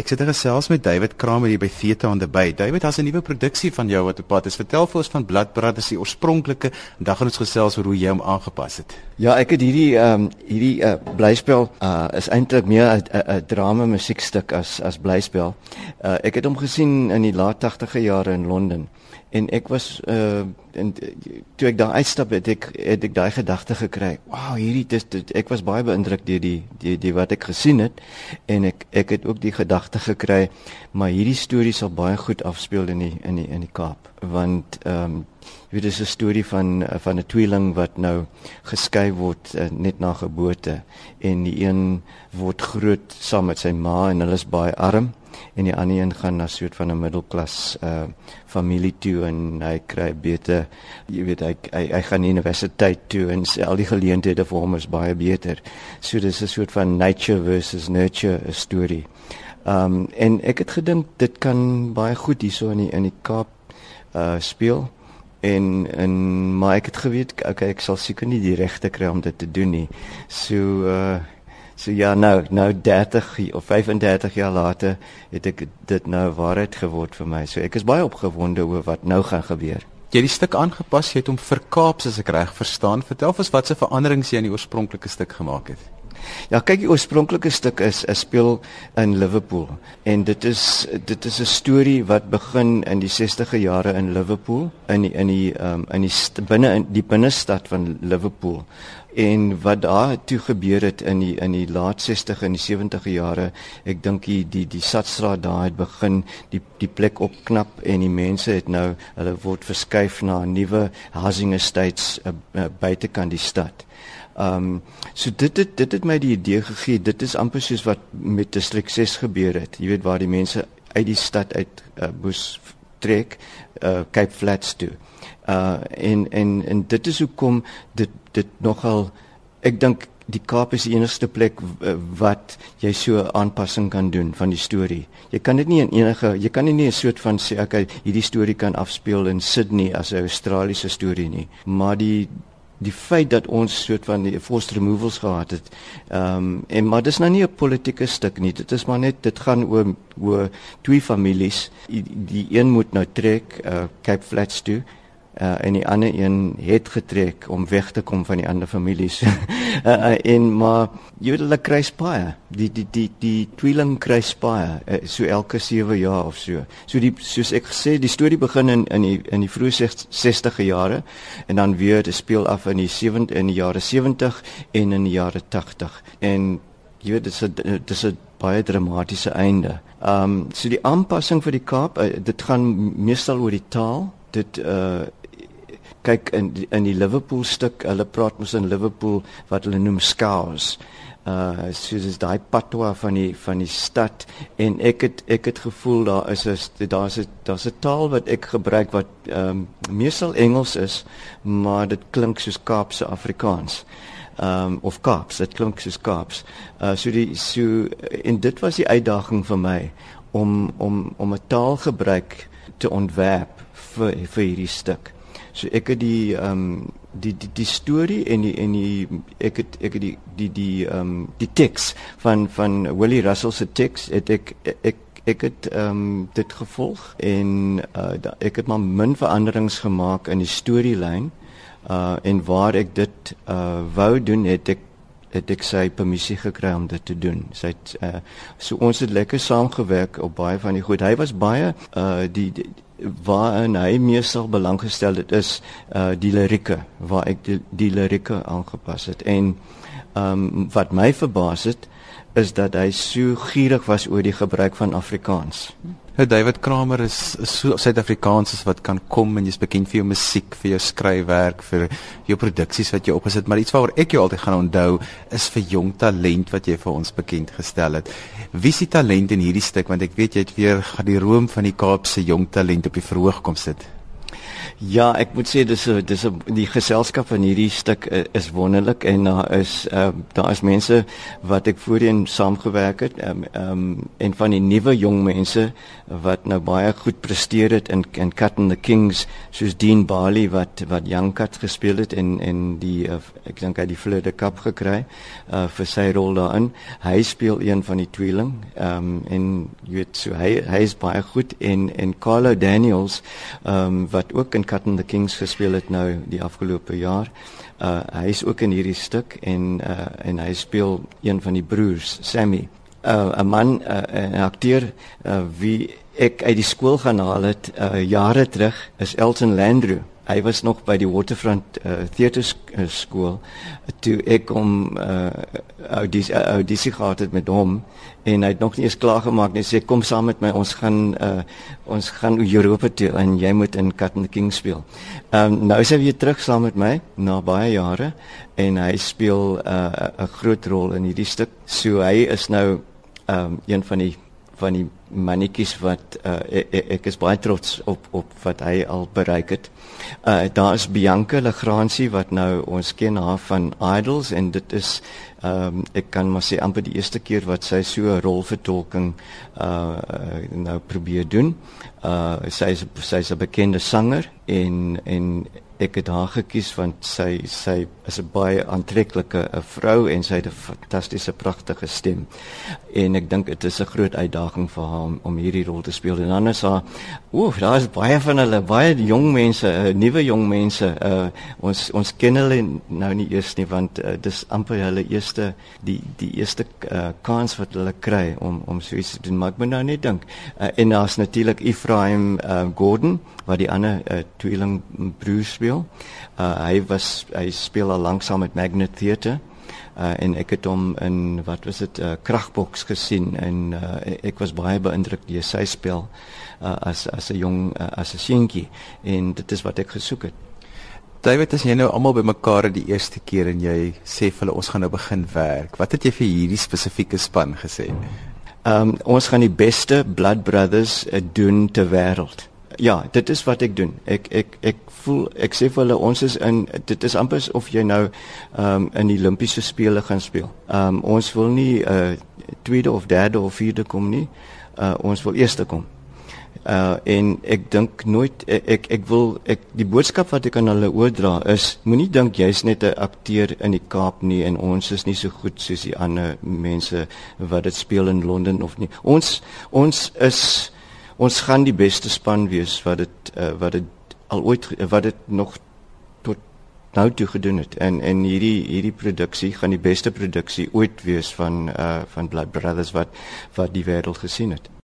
Ek sit gesels met David Kramer hier by Theta on the Bay. David, daar's 'n nuwe produksie van jou wat op pad is. Vertel vir ons van Bladbrand, is die oorspronklike en dan gaan ons gesels oor hoe jy hom aangepas het. Ja, ek het hierdie ehm um, hierdie uh, blyspel uh, is eintlik meer 'n drama musiekstuk as as blyspel. Uh, ek het hom gesien in die laat 80e jare in Londen en ek was uh en toe ek daar uitstap het ek het ek daai gedagte gekry. Wow, hierdie dis dit, ek was baie beïndruk deur die die die wat ek gesien het. En ek ek het ook die gedagte gekry maar hierdie storie sal baie goed afspeel in die in die in die Kaap. Want ehm um, jy weet dis 'n storie van van 'n tweeling wat nou geskei word uh, net na geboorte. En die een word groot saam met sy ma en hulle is baie arm en die ander een gaan na soort van 'n middelklas uh familie toe en hy kry beter jy weet hy hy, hy gaan universiteit toe en al die geleenthede vir hom is baie beter. So dis 'n soort van nature versus nurture storie. Um en ek het gedink dit kan baie goed hierso in die in die Kaap uh speel en en maar ek het geweet okay ek sal seker nie die regte kry om dit te doen nie. So uh So ja, nou nou 30 of 35 jaar later het ek dit nou waarheid geword vir my. So ek is baie opgewonde oor wat nou gaan gebeur. Jy het die stuk aangepas, jy het hom verkaap as ek reg verstaan. Vertel ons wat se veranderings jy in die oorspronklike stuk gemaak het. Ja, kyk die oorspronklike stuk is 'n speel in Liverpool en dit is dit is 'n storie wat begin in die 60e jare in Liverpool in die, in die um, in die binne in die binnestad van Liverpool en wat daar toe gebeur het in die in die laat 60 en die 70e jare ek dink die die die Stadstraat daar het begin die die plek opknap en die mense het nou hulle word verskuif na 'n nuwe housing estates uh, uh, buitekant die stad. Ehm um, so dit het dit het my die idee gegee dit is amper soos wat met distrik 6 gebeur het. Jy weet waar die mense uit die stad uit uh, moes trek uh, Cape Flats toe uh en en en dit is hoekom dit dit nogal ek dink die Kaap is die enigste plek wat jy so aanpassing kan doen van die storie. Jy kan dit nie in enige jy kan nie 'n soort van sê okay, hierdie storie kan afspeel in Sydney as 'n Australiese storie nie, maar die die feit dat ons soort van die forced removals gehad het. Ehm um, en maar dis nou nie 'n politieke stuk nie. Dit is maar net dit gaan oor oor twee families. Die, die een moet nou trek uh, Cape Flats toe uh, en die ander een het getrek om weg te kom van die ander families. uh, uh, en maar jy weet hulle kry spae. Die die die die tweeling kry spae uh, so elke 7 jaar of so. So die soos ek gesê die storie begin in in die in die vroeë 60e jare en dan weer dit speel af in die 70 in die jare 70 en in die jare 80. En jy weet dit is 'n dit is 'n baie dramatiese einde. Ehm um, so die aanpassing vir die Kaap, uh, dit gaan meestal oor die taal. Dit uh kyk in die, in die Liverpool stuk, hulle praat mos in Liverpool wat hulle noem scouse. Uh soos is daai patois van die van die stad en ek het ek het gevoel daar is 'n daar's 'n daar's 'n taal wat ek gebruik wat ehm um, meestal Engels is, maar dit klink soos Kaapse Afrikaans. Ehm um, of Kaaps, dit klink soos Kaaps. Uh so die so en dit was die uitdaging vir my om om om 'n taalgebruik te ontwerp vir vir hierdie stuk. So ek het die ehm um, die die die storie en die en die ek het ek het die die die ehm um, die teks van van Willie Russell se teks het ek ek ek het ehm um, dit gevolg en uh, ek het maar min veranderings gemaak in die storielyn uh en waar ek dit uh wou doen het ek het ek sy permissie gekry om dit te doen. Sy het uh so ons het lekker saamgewerk op baie van die goed. Hy was baie uh die, die waarin hy meestal belang gestel het is uh die lirieke waar ek die, die lirieke aangepas het en ehm um, wat my verbaas het is dat hy so gierig was oor die gebruik van Afrikaans. Nou David Kramer is, is so Suid-Afrikaans as wat kan kom en jy's bekend vir jou musiek, vir jou skryfwerk, vir jou produksies wat jy opgesit, maar iets waaroor ek jou altyd gaan onthou is vir jong talent wat jy vir ons bekend gestel het. Wie die talent in hierdie stuk want ek weet jy het weer gaan die room van die Kaapse jong talent op die verhoog kom sit. Ja, ek moet sê dis dis die geselskap van hierdie stuk eh, is wonderlik en daar is uh, daar is mense wat ek voorheen saamgewerk het um, um, en van die nuwe jong mense wat nou baie goed presteer het in in Cut and the Kings soos Dean Bali wat wat Young Cut gespeel het en en die uh, ek dink hy die Fleur Cup gekry uh, vir sy rol daarin. Hy speel een van die tweeling um, en jy weet so hy hy is baie goed en en Carlo Daniels um, wat ook in Cut and the Kings gespeel het nou die afgelope jaar. Uh hy is ook in hierdie stuk en uh en hy speel een van die broers, Sammy. Uh 'n man, uh, 'n akteur uh, wie ek uit die skool gaan haal het uh jare terug is Elton Landru hy was nog by die Waterfront uh, Theatre skool toe ek hom uh, audisie uh, audisie gehad het met hom en hy het nog nie eens klaar gemaak nie sê kom saam met my ons gaan uh, ons gaan Europa toe en jy moet in Cat and King speel. Ehm um, nou is hy weer terug saam met my na baie jare en hy speel 'n uh, groot rol in hierdie stuk. So hy is nou ehm um, een van die van die mannetjies wat uh, ek, ek is baie trots op op wat hy al bereik het. Uh daar is Bianca Legrandsie wat nou ons ken haar van Idols en dit is ehm um, ek kan maar sê amper die eerste keer wat sy so 'n rolvertolking uh nou probeer doen. Uh sy is sy is 'n bekende sanger en en ek het haar gekies want sy sy is 'n baie aantreklike vrou en sy het 'n fantastiese pragtige stem. En ek dink dit is 'n groot uitdaging vir haar om, om hierdie rol te speel. En dan is haar ooh, daar is baie van hulle, baie jong mense, uh, nuwe jong mense. Uh, ons ons ken hulle nou nie eers nie want uh, dis amper hulle eerste die die eerste uh, kans wat hulle kry om om so iets te doen. Maar ek moet nou net dink. Uh, en daar's natuurlik Ephraim uh, Gordon wat die ander uh, tweeling broer speel. Uh, hy was hy speel al lank saam met Magnet Theatre. Uh, en ek het hom in wat was dit 'n uh, kragboks gesien en uh, ek was baie beïndruk deur sy spel uh, as as 'n jong uh, as 'n seentjie en dit is wat ek gesoek het. David, as jy nou almal bymekaar die eerste keer en jy sê vir hulle ons gaan nou begin werk. Wat het jy vir hierdie spesifieke span gesê? Ehm um, ons gaan die beste Blood Brothers uh, doen ter wêreld ja, dit is wat ek doen. Ek ek ek voel ek sê vir hulle ons is in dit is amper of jy nou ehm um, in die Olimpiese spele gaan speel. Ehm um, ons wil nie uh tweede of derde of vierde kom nie. Uh ons wil eerste kom. Uh en ek dink nooit ek, ek ek wil ek die boodskap wat ek aan hulle oordra is moenie dink jy's net 'n akteur in die Kaap nie en ons is nie so goed soos die ander mense wat dit speel in Londen of nie. Ons ons is ons gaan die beste span wees wat dit uh, wat dit al ooit wat dit nog tot nou toe gedoen het en en hierdie hierdie produksie gaan die beste produksie ooit wees van uh van Blood Brothers wat wat die wêreld gesien het.